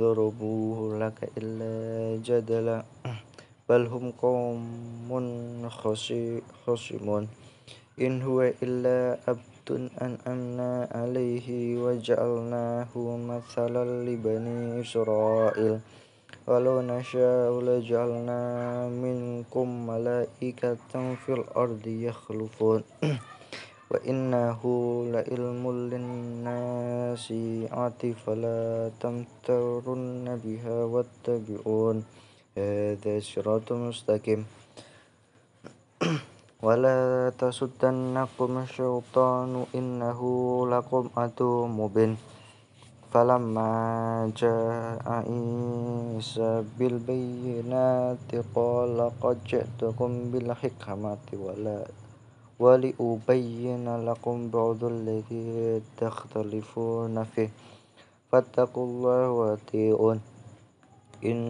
ضربوه لك إلا جدلا. بل هم قوم خصمون. إن هو إلا عبد أنعمنا عليه وجعلناه مثلا لبني إسرائيل. ولو نشاء لجعلنا منكم ملائكة في الأرض يخلفون. wa innahu la ilmul linnasi ati fala tamtarunna biha wattabi'un. Hadha siratun mustaqim. Wala tasuddannakum syaitanu innahu lakum adu mubin. Falamma jaa Isa bil bayyinati qala qad ja'tukum bil hikmati wala ولأبين لكم بعض الذي تختلفون فيه. فاتقوا الله وأطيعون.